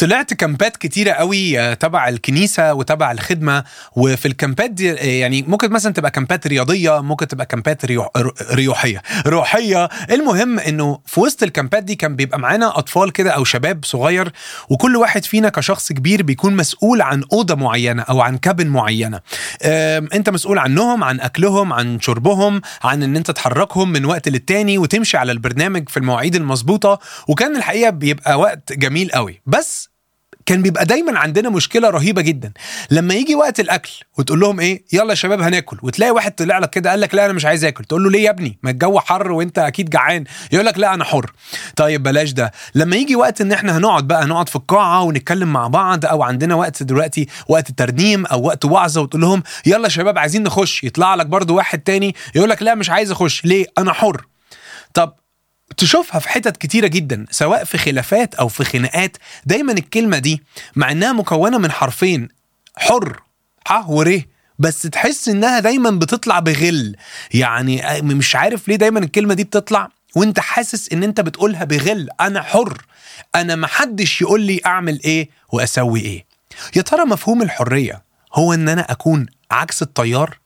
طلعت كامبات كتيرة قوي آه، تبع الكنيسة وتبع الخدمة. وفي الكامبات دي آه، يعني ممكن مثلا تبقى كامبات رياضية ممكن تبقى كامبات ريوحية. روحية. المهم إنه في وسط الكامبات دي كان بيبقى معانا أطفال كده أو شباب صغير وكل واحد فينا كشخص كبير بيكون مسؤول عن أوضة معينة أو عن كابن معينة. أنت مسؤول عنهم عن أكلهم عن شربهم عن إن أنت تحركهم من وقت للتاني وتمشي على البرنامج في المواعيد المظبوطة. وكان الحقيقة بيبقى وقت جميل قوي. بس كان بيبقى دايما عندنا مشكلة رهيبة جدا. لما يجي وقت الأكل وتقول لهم إيه؟ يلا يا شباب هناكل. وتلاقي واحد طلع لك كده قال لك لا أنا مش عايز آكل. تقول له ليه يا ابني؟ ما الجو حر وأنت أكيد جعان. يقول لك لا أنا حر. طيب بلاش ده. لما يجي وقت إن إحنا هنقعد بقى نقعد في القاعة ونتكلم مع بعض أو عندنا وقت دلوقتي وقت ترنيم أو وقت وعظة وتقول لهم يلا يا شباب عايزين نخش. يطلع لك برضو واحد تاني يقول لك لا مش عايز أخش. ليه؟ أنا حر. طب تشوفها في حتت كتيرة جدا سواء في خلافات أو في خناقات. دايما الكلمة دي مع إنها مكونة من حرفين حر ح ور بس تحس إنها دايما بتطلع بغل. يعني مش عارف ليه دايما الكلمة دي بتطلع وأنت حاسس إن أنت بتقولها بغل. أنا حر. أنا محدش يقول لي أعمل إيه وأسوي إيه. يا ترى مفهوم الحرية هو إن أنا أكون عكس التيار؟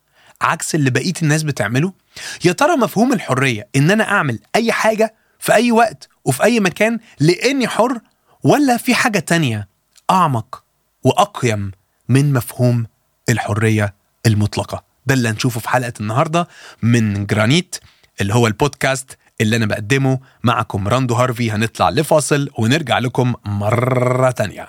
عكس اللي بقيه الناس بتعمله. يا ترى مفهوم الحرية إن أنا أعمل أي حاجة في أي وقت وفي أي مكان لأني حر ولا في حاجة تانية أعمق وأقيم من مفهوم الحرية المطلقة؟ ده اللي هنشوفه في حلقة النهارده من جرانيت اللي هو البودكاست اللي أنا بقدمه معكم راندو هارفي. هنطلع لفاصل ونرجع لكم مرة تانية.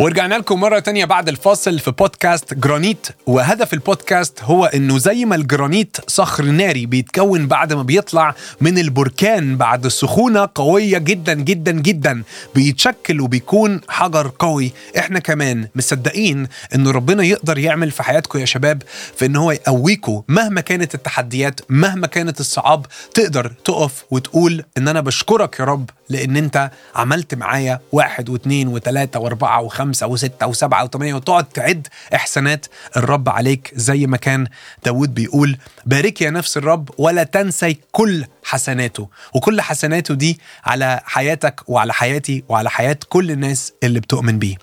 ورجعنا لكم مرة تانية بعد الفاصل في بودكاست جرانيت. وهدف البودكاست هو إنه زي ما الجرانيت صخر ناري بيتكون بعد ما بيطلع من البركان بعد سخونة قوية جدا جدا جدا بيتشكل وبيكون حجر قوي. إحنا كمان مصدقين ان ربنا يقدر يعمل في حياتكم يا شباب في إن هو يقويكم. مهما كانت التحديات مهما كانت الصعاب تقدر تقف وتقول إن أنا بشكرك يا رب لأن أنت عملت معايا واحد واثنين وثلاثة وأربعة وخمسة. وستة وسبعة وثمانية وتقعد تعد إحسانات الرب عليك زي ما كان داود بيقول بارك يا نفس الرب ولا تنسي كل حسناته. وكل حسناته دي على حياتك وعلى حياتي وعلى حياة كل الناس اللي بتؤمن بيه.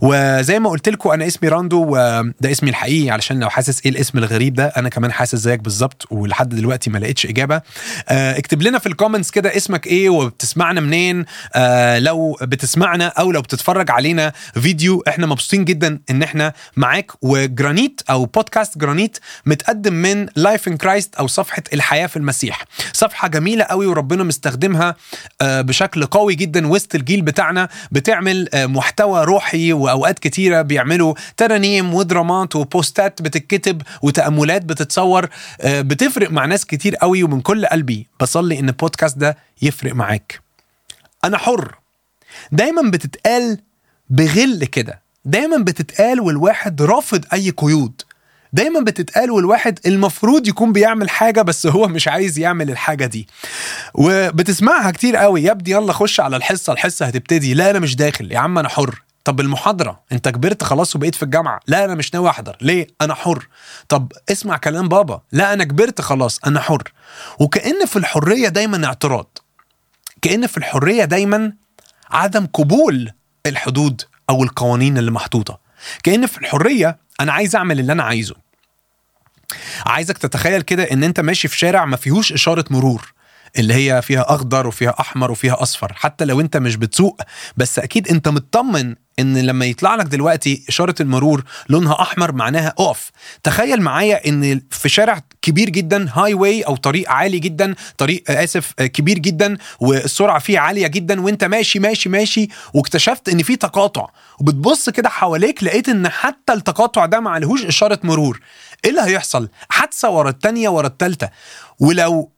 وزي ما قلت لكم أنا اسمي راندو وده اسمي الحقيقي علشان لو حاسس إيه الاسم الغريب ده أنا كمان حاسس زيك بالظبط ولحد دلوقتي ما لقيتش إجابة. آه، اكتب لنا في ال comments كده اسمك إيه وبتسمعنا منين. آه، لو بتسمعنا أو لو بتتفرج علينا فيديو. إحنا مبسوطين جدا إن إحنا معاك. وجرانيت أو بودكاست جرانيت متقدم من Life in Christ أو صفحة الحياة في المسيح. صفحة جميلة قوي وربنا مستخدمها آه، بشكل قوي جدا وسط الجيل بتاعنا. بتعمل آه، محتوى روحي وأوقات كتيرة بيعملوا ترانيم ودرامات وبوستات بتتكتب وتأملات بتتصور. آه، بتفرق مع ناس كتير قوي ومن كل قلبي. بصلي إن البودكاست ده يفرق معاك. أنا حر. دايما بتتقال بغل كده. دايما بتتقال والواحد رافض أي قيود. دايما بتتقال والواحد المفروض يكون بيعمل حاجة بس هو مش عايز يعمل الحاجة دي. وبتسمعها كتير قوي. يا ابني يلا خش على الحصة الحصة هتبتدي. لا أنا مش داخل. يا عم أنا حر. طب المحاضرة أنت كبرت خلاص وبقيت في الجامعة. لا أنا مش ناوي أحضر. ليه؟ أنا حر. طب اسمع كلام بابا. لا أنا كبرت خلاص. أنا حر. وكأن في الحرية دايما اعتراض. كأن في الحرية دايما عدم قبول الحدود أو القوانين اللي محطوطة. كأن في الحرية أنا عايز أعمل اللي أنا عايزه. عايزك تتخيل كده إن أنت ماشي في شارع ما فيهوش إشارة مرور. اللي هي فيها أخضر وفيها أحمر وفيها أصفر حتى لو أنت مش بتسوق بس أكيد أنت مطمن إن لما يطلع لك دلوقتي إشارة المرور لونها أحمر معناها أقف. تخيل معايا إن في شارع كبير جدا هاي واي أو طريق عالي جدا طريق آسف كبير جدا والسرعة فيه عالية جدا وأنت ماشي ماشي ماشي واكتشفت إن في تقاطع. وبتبص كده حواليك لقيت إن حتى التقاطع ده ما عليهوش إشارة مرور. إيه اللي هيحصل؟ حادثة ورا التانية ورا التالتة. ولو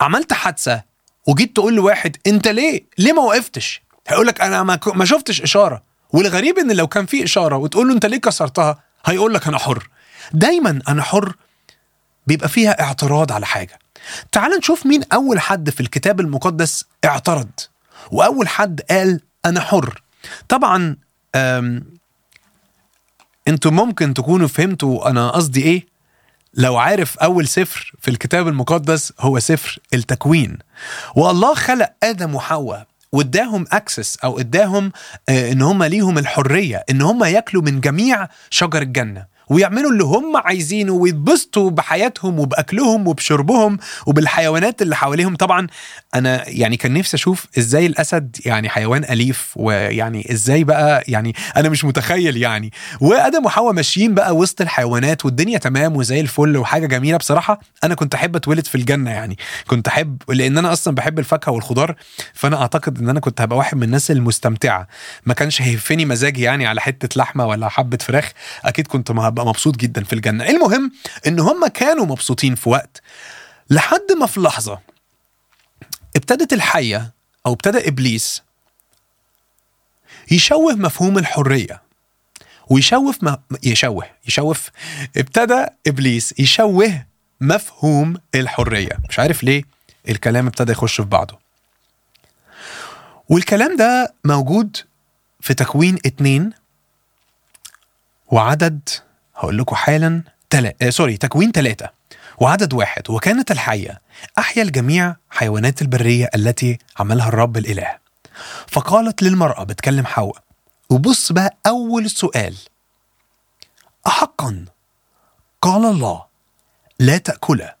عملت حادثة وجيت تقول لواحد أنت ليه؟ ليه ما وقفتش؟ هيقول لك أنا ما, ما شفتش إشارة. والغريب إن لو كان في إشارة وتقول له أنت ليه كسرتها هيقول لك أنا حر. دايما أنا حر بيبقى فيها اعتراض على حاجة. تعال نشوف مين أول حد في الكتاب المقدس اعترض وأول حد قال أنا حر. طبعا أنتوا ممكن تكونوا فهمتوا أنا قصدي إيه؟ لو عارف أول سفر في الكتاب المقدس هو سفر التكوين. والله خلق آدم وحواء واداهم أكسس أو اداهم آه، إن هم ليهم الحرية إن هم ياكلوا من جميع شجر الجنة. ويعملوا اللي هم عايزينه ويتبسطوا بحياتهم وبأكلهم وبشربهم وبالحيوانات اللي حواليهم. طبعا أنا يعني كان نفسي أشوف إزاي الأسد يعني حيوان أليف ويعني إزاي بقى يعني أنا مش متخيل يعني. وآدم وحواء ماشيين بقى وسط الحيوانات والدنيا تمام وزي الفل وحاجة جميلة بصراحة. أنا كنت أحب اتولد في الجنة يعني. كنت أحب لأن أنا أصلا بحب الفاكهة والخضار فأنا أعتقد إن أنا كنت هبقى واحد من الناس المستمتعة. ما كانش هيفني مزاجي يعني على حتة لحمة ولا حبة فراخ. أكيد كنت هبقى مبسوط جدا في الجنة. المهم إن هم كانوا مبسوطين في وقت لحد ما في لحظة ابتدت الحية أو ابتدى إبليس يشوه مفهوم الحرية ويشوف ما يشوه يشوف ابتدى إبليس يشوه مفهوم الحرية. مش عارف ليه الكلام ابتدى يخش في بعضه. والكلام ده موجود في تكوين اتنين وعدد هقول لكم حالا تلا... آه سوري تكوين ثلاثة وعدد واحد وكانت الحية أحيا الجميع حيوانات البرية التي عملها الرب الإله. فقالت للمرأة بتكلم حواء وبص بقى أول سؤال. أحقا. قال الله لا تأكلا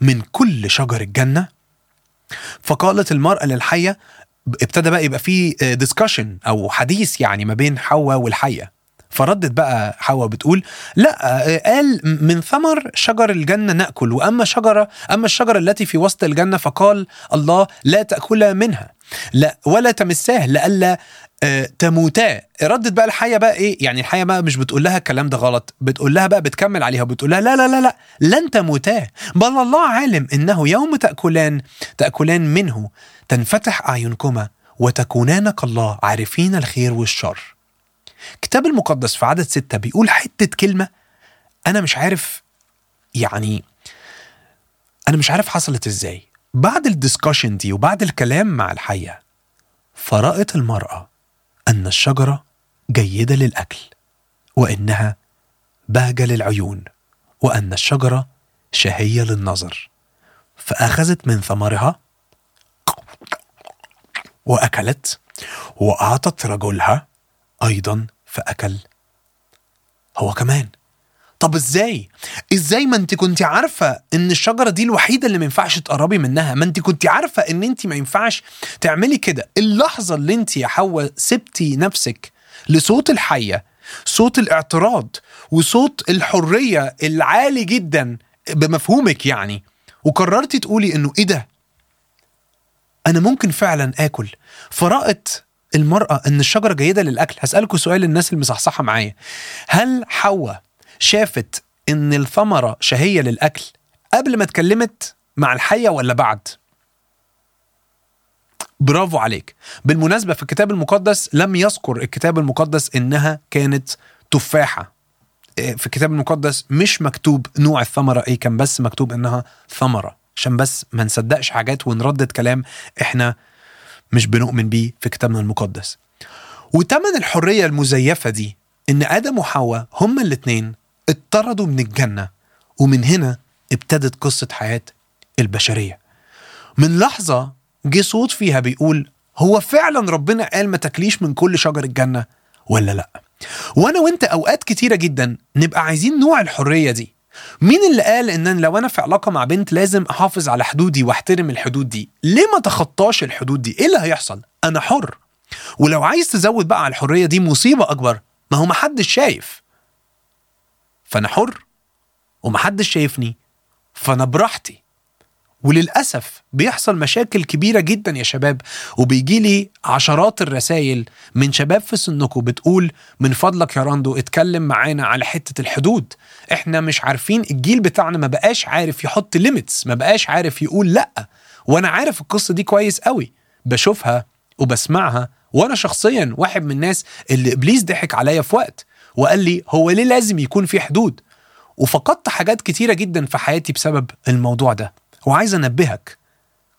من كل شجر الجنة. فقالت المرأة للحية ابتدى بقى يبقى في ديسكشن أو حديث يعني ما بين حواء والحية. فردت بقى حواء بتقول لا قال من ثمر شجر الجنة نأكل وأما شجرة أما الشجرة التي في وسط الجنة فقال الله لا تأكلا منها لا ولا تمساه لئلا آه، تموتا ردت بقى الحية بقى إيه يعني الحية بقى مش بتقول لها الكلام ده غلط بتقول لها بقى بتكمل عليها وبتقول لها لا لا لا لا لن تموتا بل الله عالم إنه يوم تأكلان تأكلان منه تنفتح أعينكما وتكونان كالله عارفين الخير والشر. الكتاب المقدس في عدد ستة بيقول حتة كلمة أنا مش عارف يعني أنا مش عارف حصلت إزاي. بعد الديسكشن دي وبعد الكلام مع الحية فرأت المرأة أن الشجرة جيدة للأكل وإنها بهجة للعيون وأن الشجرة شهية للنظر. فأخذت من ثمرها وأكلت وأعطت رجلها أيضا فأكل. هو كمان. طب إزاي؟ إزاي ما أنت كنت عارفة إن الشجرة دي الوحيدة اللي ما ينفعش تقربي منها، ما أنت كنت عارفة إن أنت ما ينفعش تعملي كده، اللحظة اللي أنت يا حواء سبتي نفسك لصوت الحية، صوت الاعتراض وصوت الحرية العالي جدا بمفهومك يعني، وقررتي تقولي إنه إيه ده؟ أنا ممكن فعلا آكل، فرأت المرأة إن الشجرة جيدة للأكل. هسألكوا سؤال الناس المصحصحة معايا. هل حواء شافت إن الثمرة شهية للأكل قبل ما اتكلمت مع الحية ولا بعد؟ برافو عليك. بالمناسبة في الكتاب المقدس لم يذكر الكتاب المقدس إنها كانت تفاحة. في الكتاب المقدس مش مكتوب نوع الثمرة إيه كان بس مكتوب إنها ثمرة. عشان بس ما نصدقش حاجات ونردد كلام إحنا مش بنؤمن بيه في كتابنا المقدس. وتمن الحرية المزيفة دي إن آدم وحواء هما الاتنين اتطردوا من الجنة ومن هنا ابتدت قصة حياة البشرية. من لحظة جه صوت فيها بيقول هو فعلا ربنا قال ما تاكليش من كل شجر الجنة ولا لأ؟ وأنا وأنت أوقات كتيرة جدا نبقى عايزين نوع الحرية دي. مين اللي قال إن لو أنا في علاقة مع بنت لازم أحافظ على حدودي وأحترم الحدود دي؟ ليه ما تخطاش الحدود دي؟ إيه اللي هيحصل؟ أنا حر. ولو عايز تزود بقى على الحرية دي مصيبة أكبر. ما هو محدش شايف. فأنا حر ومحدش شايفني. فأنا براحتي. وللأسف بيحصل مشاكل كبيرة جدا يا شباب وبيجي لي عشرات الرسائل من شباب في سنكم بتقول من فضلك يا راندو اتكلم معانا على حتة الحدود. إحنا مش عارفين الجيل بتاعنا ما بقاش عارف يحط limits ما بقاش عارف يقول لأ. وأنا عارف القصة دي كويس قوي. بشوفها وبسمعها وأنا شخصيا واحد من الناس اللي إبليس ضحك عليا في وقت وقال لي هو ليه لازم يكون في حدود. وفقدت حاجات كتيرة جدا في حياتي بسبب الموضوع ده. وعايز انبهك.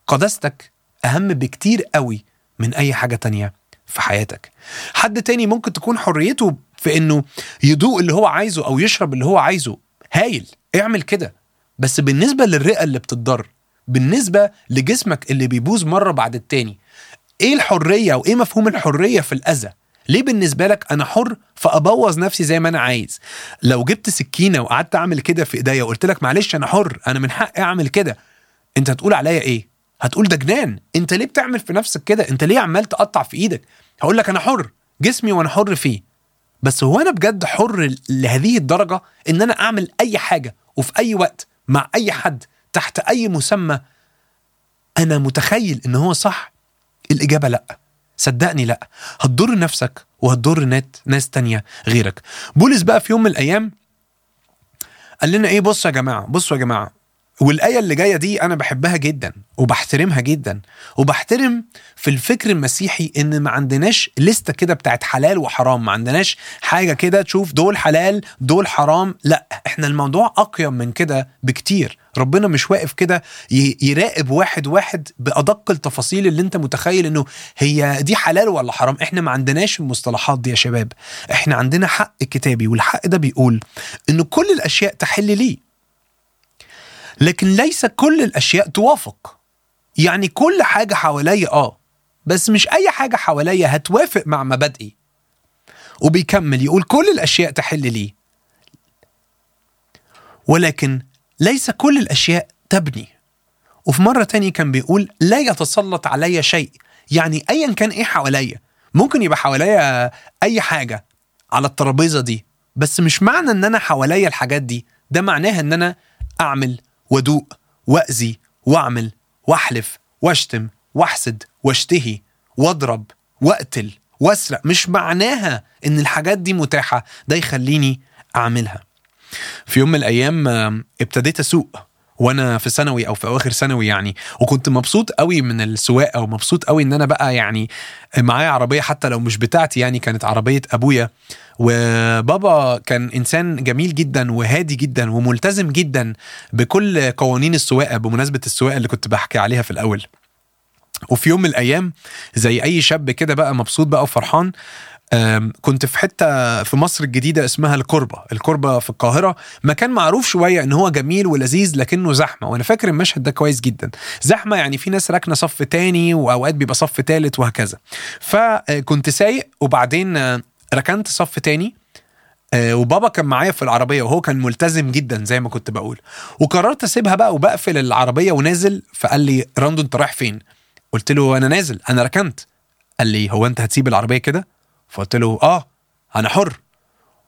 قداستك اهم بكتير قوي من اي حاجة تانية في حياتك. حد تاني ممكن تكون حريته في انه يدوق اللي هو عايزه أو يشرب اللي هو عايزه. هايل اعمل كده. بس بالنسبة للرئة اللي بتتضر بالنسبة لجسمك اللي بيبوظ مرة بعد التاني إيه الحرية وايه مفهوم الحرية في الأذى؟ ليه بالنسبة لك أنا حر فأبوظ نفسي زي ما أنا عايز؟ لو جبت سكينة وقعدت أعمل كده في إيديا وقلت لك معلش أنا حر أنا من حقي أعمل كده. انت هتقول عليا إيه؟ هتقول ده جنان. انت ليه بتعمل في نفسك كده؟ انت ليه عمال تقطع في إيدك؟ هقول لك أنا حر جسمي وأنا حر فيه. بس هو أنا بجد حر لهذه الدرجة ان أنا اعمل اي حاجة وفي اي وقت مع اي حد تحت اي مسمى أنا متخيل ان هو صح. الإجابة لأ. صدقني لأ. هتضر نفسك وهتضر ناس تانية غيرك. بولس بقى في يوم من الأيام قال لنا إيه؟ بصوا يا جماعة بصوا يا جماعة. والآية اللي جاية دي أنا بحبها جدا وبحترمها جدا وبحترم في الفكر المسيحي إن ما عندناش لستة كده بتاعت حلال وحرام ما عندناش حاجة كده تشوف دول حلال دول حرام لأ إحنا الموضوع أقيم من كده بكتير. ربنا مش واقف كده يراقب واحد واحد بأدق التفاصيل اللي أنت متخيل إنه هي دي حلال ولا حرام. إحنا ما عندناش المصطلحات دي يا شباب. إحنا عندنا حق كتابي والحق ده بيقول انه كل الأشياء تحل لي. لكن ليس كل الأشياء توافق. يعني كل حاجة حواليا آه بس مش أي حاجة حواليا هتوافق مع مبادئي. وبيكمل يقول كل الأشياء تحل لي. ولكن ليس كل الأشياء تبني. وفي مرة تانية كان بيقول لا يتسلط علي شيء. يعني ايا كان إيه حواليا. ممكن يبقى حواليا أي حاجة على الترابيزة دي بس مش معنى إن أنا حواليا الحاجات دي. ده معناها إن أنا أعمل وادوق واذي وأعمل وأحلف وأشتم وأحسد وأشتهي وأضرب وأقتل وأسرق. مش معناها إن الحاجات دي متاحة ده يخليني أعملها. في يوم من الأيام ابتديت أسوق. وأنا في ثانوي أو في اواخر ثانوي يعني. وكنت مبسوط قوي من السواقة ومبسوط قوي ان أنا بقى يعني معايا عربية حتى لو مش بتاعتي يعني كانت عربية أبويا. وبابا كان إنسان جميل جدا وهادي جدا وملتزم جدا بكل قوانين السواقة بمناسبة السواقة اللي كنت بحكي عليها في الأول. وفي يوم من الأيام زي أي شاب كده بقى مبسوط بقى وفرحان كنت في حتة في مصر الجديدة اسمها الكربه، الكربه في القاهرة. مكان معروف شوية إن هو جميل ولذيذ لكنه زحمة وأنا فاكر المشهد ده كويس جدا، زحمة يعني في ناس راكنة صف تاني وأوقات بيبقى صف تالت وهكذا. فكنت سايق وبعدين ركنت صف تاني وبابا كان معايا في العربية وهو كان ملتزم جدا زي ما كنت بقول. وقررت أسيبها بقى وبقفل العربية ونازل. فقال لي راندو أنت رايح فين؟ قلت له أنا نازل أنا ركنت. قال لي هو أنت هتسيب العربية كده؟ فقلت له آه أنا حر.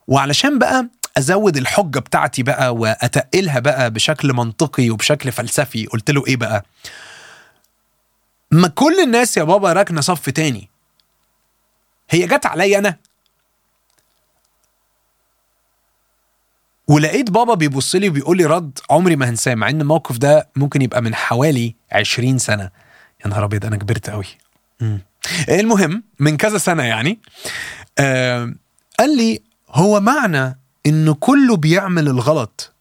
وعلشان بقى أزود الحجة بتاعتي بقى وأتقلها بقى بشكل منطقي وبشكل فلسفي قلت له إيه بقى؟ ما كل الناس يا بابا راكنة صف تاني. هي جت عليا أنا. ولقيت بابا بيبص لي وبيقول لي رد عمري ما هنساه مع إن الموقف ده ممكن يبقى من حوالي 20 سنة. يا نهار أبيض أنا كبرت قوي مم. المهم من كذا سنة يعني آه قال لي هو معنى إنه كله بيعمل الغلط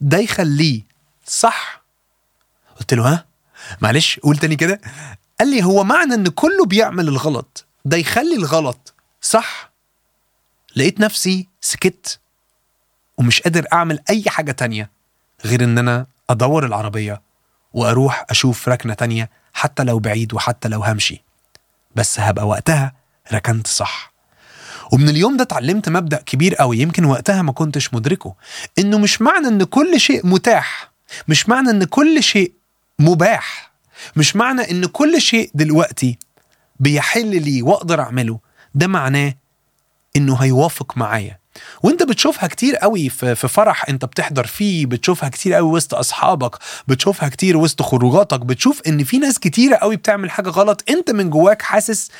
ده يخليه صح؟ قلت له ها؟ معلش قول تاني كده. قال لي هو معنى إن كله بيعمل الغلط ده يخلي الغلط صح؟ لقيت نفسي سكت ومش قادر أعمل أي حاجة تانية غير إن أنا أدور العربية وأروح أشوف ركنة تانية حتى لو بعيد وحتى لو همشي. بس هبقى وقتها ركنت صح. ومن اليوم ده اتعلمت مبدأ كبير قوي يمكن وقتها ما كنتش مدركه إنه مش معنى إن كل شيء متاح مش معنى إن كل شيء مباح مش معنى إن كل شيء دلوقتي بيحل لي وأقدر أعمله ده معناه إنه هيوافق معايا. وانت بتشوفها كتير قوي في فرح انت بتحضر فيه بتشوفها كتير قوي وسط أصحابك بتشوفها كتير وسط خروجاتك بتشوف إن في ناس كتيرة قوي بتعمل حاجة غلط انت من جواك حاسس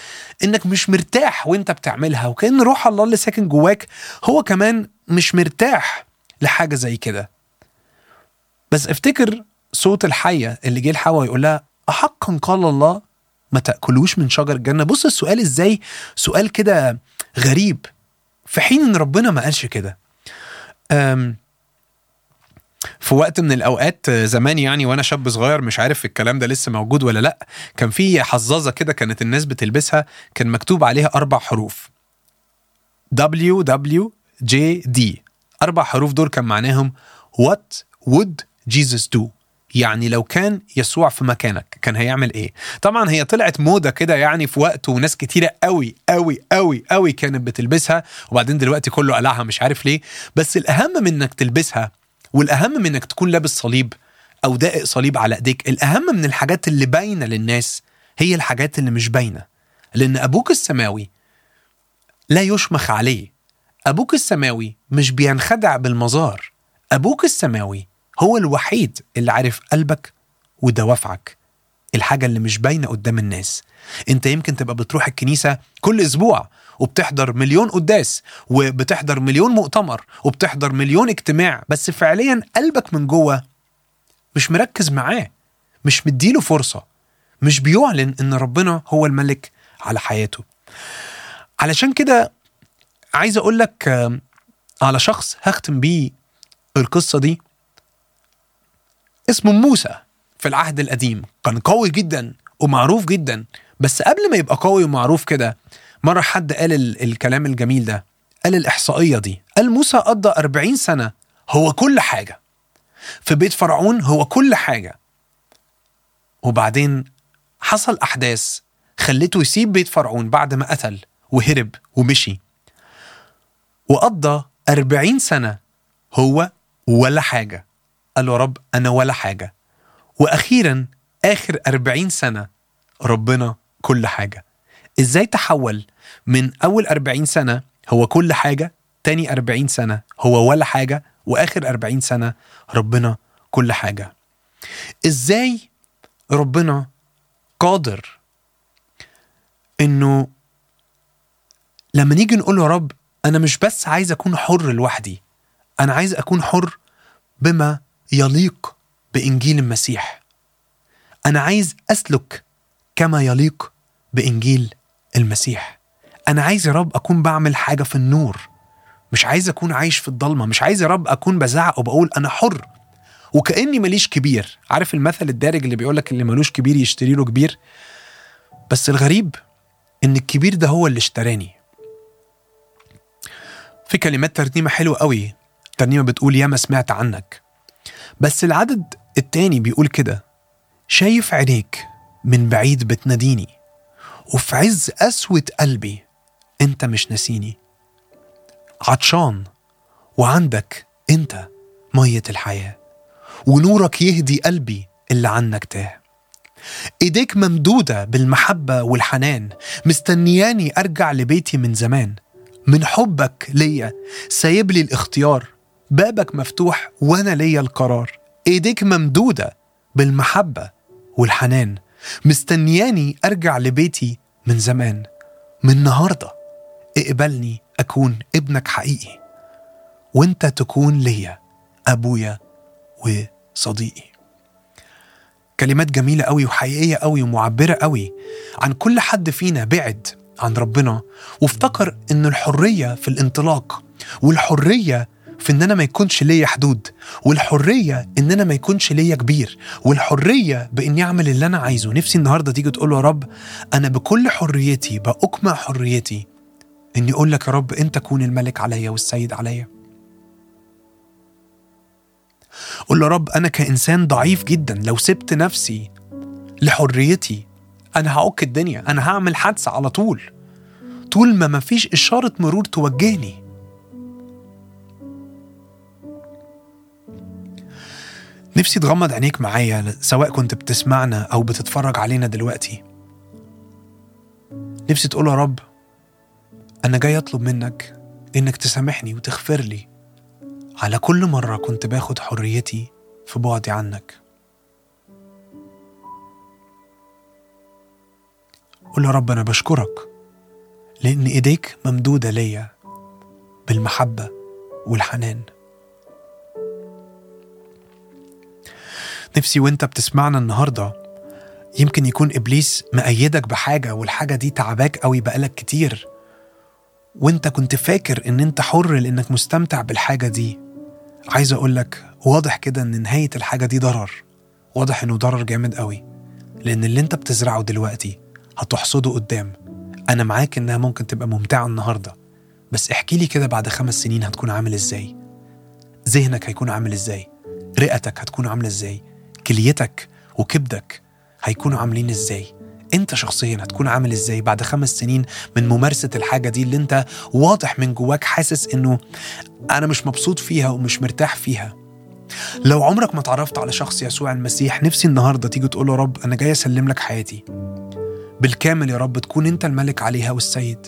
إنك مش مرتاح وانت بتعملها وكأن روح الله اللي ساكن جواك هو كمان مش مرتاح لحاجة زي كده. بس افتكر صوت الحية اللي جه لحواء يقول لها أحقا قال الله ما تأكلوش من شجر الجنة؟ بص السؤال إزاي؟ سؤال كده غريب. في حين إن ربنا ما قالش كده. في وقت من الأوقات زمان يعني وأنا شاب صغير مش عارف الكلام ده لسه موجود ولا لأ كان في حظاظة كده كانت الناس بتلبسها كان مكتوب عليها أربع حروف. WWJD أربع حروف دول كان معناهم What would Jesus do يعني لو كان يسوع في مكانك كان هيعمل إيه؟ طبعا هي طلعت موضة كده يعني في وقت وناس كتيرة قوي قوي قوي قوي كانت بتلبسها وبعدين دلوقتي كله قلعها مش عارف ليه. بس الأهم من إنك تلبسها والأهم من إنك تكون لابس صليب أو دائق صليب على إيديك الأهم من الحاجات اللي باينة للناس هي الحاجات اللي مش باينة. لأن أبوك السماوي لا يشمخ عليه. أبوك السماوي مش بينخدع بالمظاهر أبوك السماوي هو الوحيد اللي عارف قلبك ودوافعك الحاجة اللي مش باينة قدام الناس. انت يمكن تبقى بتروح الكنيسة كل أسبوع وبتحضر مليون قداس وبتحضر مليون مؤتمر وبتحضر مليون اجتماع بس فعليا قلبك من جوه مش مركز معاه مش مديله فرصة مش بيعلن إن ربنا هو الملك على حياته. علشان كده عايز أقول لك آه، على شخص هختم بيه القصة دي. اسمه موسى في العهد القديم. كان قوي جدا ومعروف جدا. بس قبل ما يبقى قوي ومعروف كده مرة حد قال ال- الكلام الجميل ده. قال الإحصائية دي. قال موسى قضى 40 سنة هو كل حاجة. في بيت فرعون هو كل حاجة. وبعدين حصل أحداث خلته يسيب بيت فرعون بعد ما قتل وهرب ومشي. وقضى 40 سنة هو ولا حاجة. قال له يا رب أنا ولا حاجة. وأخيرا آخر 40 سنة ربنا كل حاجة. إزاي تحول من أول 40 سنة هو كل حاجة تاني 40 سنة هو ولا حاجة وآخر 40 سنة ربنا كل حاجة. إزاي ربنا قادر إنه لما نيجي نقول يا رب أنا مش بس عايز أكون حر لوحدي أنا عايز أكون حر بما يليق بإنجيل المسيح. أنا عايز أسلك كما يليق بإنجيل المسيح. أنا عايز يا رب أكون بعمل حاجة في النور. مش عايز أكون عايش في الضلمة. مش عايز يا رب أكون بزعق وبقول أنا حر. وكأني ماليش كبير. عارف المثل الدارج اللي بيقولك اللي مالوش كبير يشتري له كبير؟ بس الغريب إن الكبير ده هو اللي اشتراني. في كلمات ترنيمة حلوة قوي. ترنيمة بتقول ياما سمعت عنك. بس العدد التاني بيقول كده. شايف عينيك من بعيد بتناديني وفي عز قسوة قلبي أنت مش ناسيني. عطشان وعندك أنت مية الحياة ونورك يهدي قلبي اللي عنك تاه. إيديك ممدودة بالمحبة والحنان مستنياني أرجع لبيتي من زمان. من حبك ليا سايب لي الاختيار بابك مفتوح وأنا ليا القرار. ايديك ممدودة بالمحبة والحنان. مستنياني ارجع لبيتي من زمان. من النهاردة اقبلني اكون ابنك حقيقي. وانت تكون ليا ابويا وصديقي. كلمات جميلة قوي وحقيقية قوي ومعبرة قوي عن كل حد فينا بعد عن ربنا. وافتكر إن الحرية في الانطلاق والحرية في إن أنا ما يكونش ليا حدود والحرية إن أنا ما يكونش ليا كبير والحرية بإني أعمل اللي أنا عايزه. نفسي النهاردة تيجي تقول يا رب أنا بكل حريتي بأكمع حريتي إني أقول لك يا رب أنت كون الملك عليا والسيد عليا. قول يا رب أنا كإنسان ضعيف جدا لو سبت نفسي لحريتي أنا هعك الدنيا أنا هعمل حادثة على طول. طول ما مفيش إشارة مرور توجهني. نفسي تغمض عينيك معايا سواء كنت بتسمعنا أو بتتفرج علينا دلوقتي. نفسي تقول يا رب أنا جاي أطلب منك إنك تسامحني وتغفر لي. على كل مرة كنت باخد حريتي في بعدي عنك. قول يا رب أنا بشكرك لأن إيديك ممدودة ليا بالمحبة والحنان. نفسي وانت بتسمعنا النهاردة. يمكن يكون إبليس مأيدك بحاجة والحاجة دي تعباك قوي بقالك كتير. وانت كنت فاكر إن انت حر لإنك مستمتع بالحاجة دي. عايز أقول لك واضح كده إن نهاية الحاجة دي ضرر. واضح إنه ضرر جامد قوي. لأن اللي انت بتزرعه دلوقتي هتحصده قدام. أنا معاك إنها ممكن تبقى ممتعة النهاردة. بس احكي لي كده بعد خمس سنين هتكون عامل إزاي؟ ذهنك هيكون عامل إزاي؟ رئتك هتكون عاملة إزاي؟ كليتك وكبدك هيكونوا عاملين إزاي؟ أنت شخصيا هتكون عامل إزاي بعد خمس سنين من ممارسة الحاجة دي اللي أنت واضح من جواك حاسس إنه أنا مش مبسوط فيها ومش مرتاح فيها؟ لو عمرك ما تعرفت على شخص يسوع المسيح نفسي النهاردة تيجي تقول يا رب أنا جاي أسلم لك حياتي. بالكامل يا رب تكون أنت الملك عليها والسيد.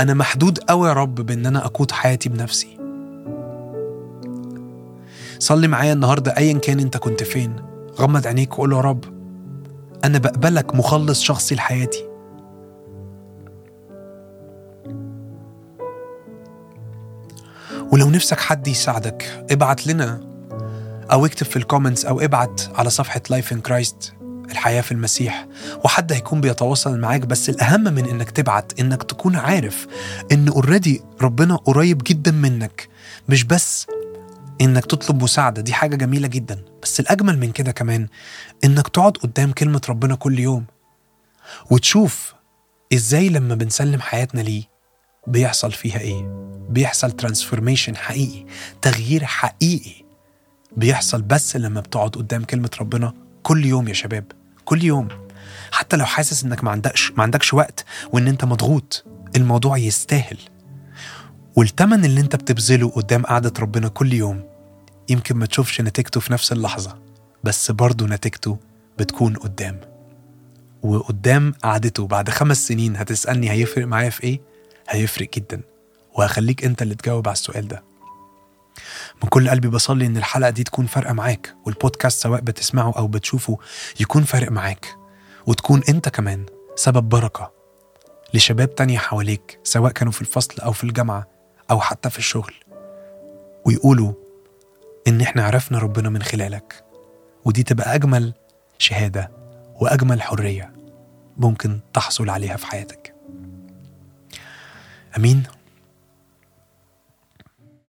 أنا محدود أوي يا رب بإن أنا أقود حياتي بنفسي. صلي معايا النهاردة أيا كان أنت كنت فين. غمض عينيك وقول يا رب أنا بقبلك مخلص شخصي لحياتي. ولو نفسك حد يساعدك ابعت لنا أو اكتب في ال comments أو ابعت على صفحة Life in Christ الحياة في المسيح. وحد هيكون بيتواصل معاك بس الأهم من إنك تبعت إنك تكون عارف إن already ربنا قريب جدا منك. مش بس إنك تطلب مساعدة. دي حاجة جميلة جدا. بس الأجمل من كده كمان إنك تقعد قدام كلمة ربنا كل يوم وتشوف إزاي لما بنسلم حياتنا ليه بيحصل فيها إيه. بيحصل ترانسفورميشن حقيقي تغيير حقيقي بيحصل بس لما بتقعد قدام كلمة ربنا كل يوم يا شباب. كل يوم. حتى لو حاسس إنك ما عندكش ما عندكش وقت وإن أنت مضغوط الموضوع يستاهل. والتمن اللي انت بتبذله قدام قعدة ربنا كل يوم يمكن ما تشوفش نتيجته في نفس اللحظة بس برضه نتيجته بتكون قدام. وقدام قعدته بعد خمس سنين هتسألني هيفرق معايا في إيه؟ هيفرق جدا. وهخليك أنت اللي تجاوب على السؤال ده. من كل قلبي بصلي إن الحلقة دي تكون فارقة معاك والبودكاست سواء بتسمعه أو بتشوفه يكون فارق معاك وتكون أنت كمان سبب بركة لشباب تانية حواليك سواء كانوا في الفصل أو في الجامعة أو حتى في الشغل ويقولوا إن إحنا عرفنا ربنا من خلالك. ودي تبقى أجمل شهادة وأجمل حرية ممكن تحصل عليها في حياتك. أمين.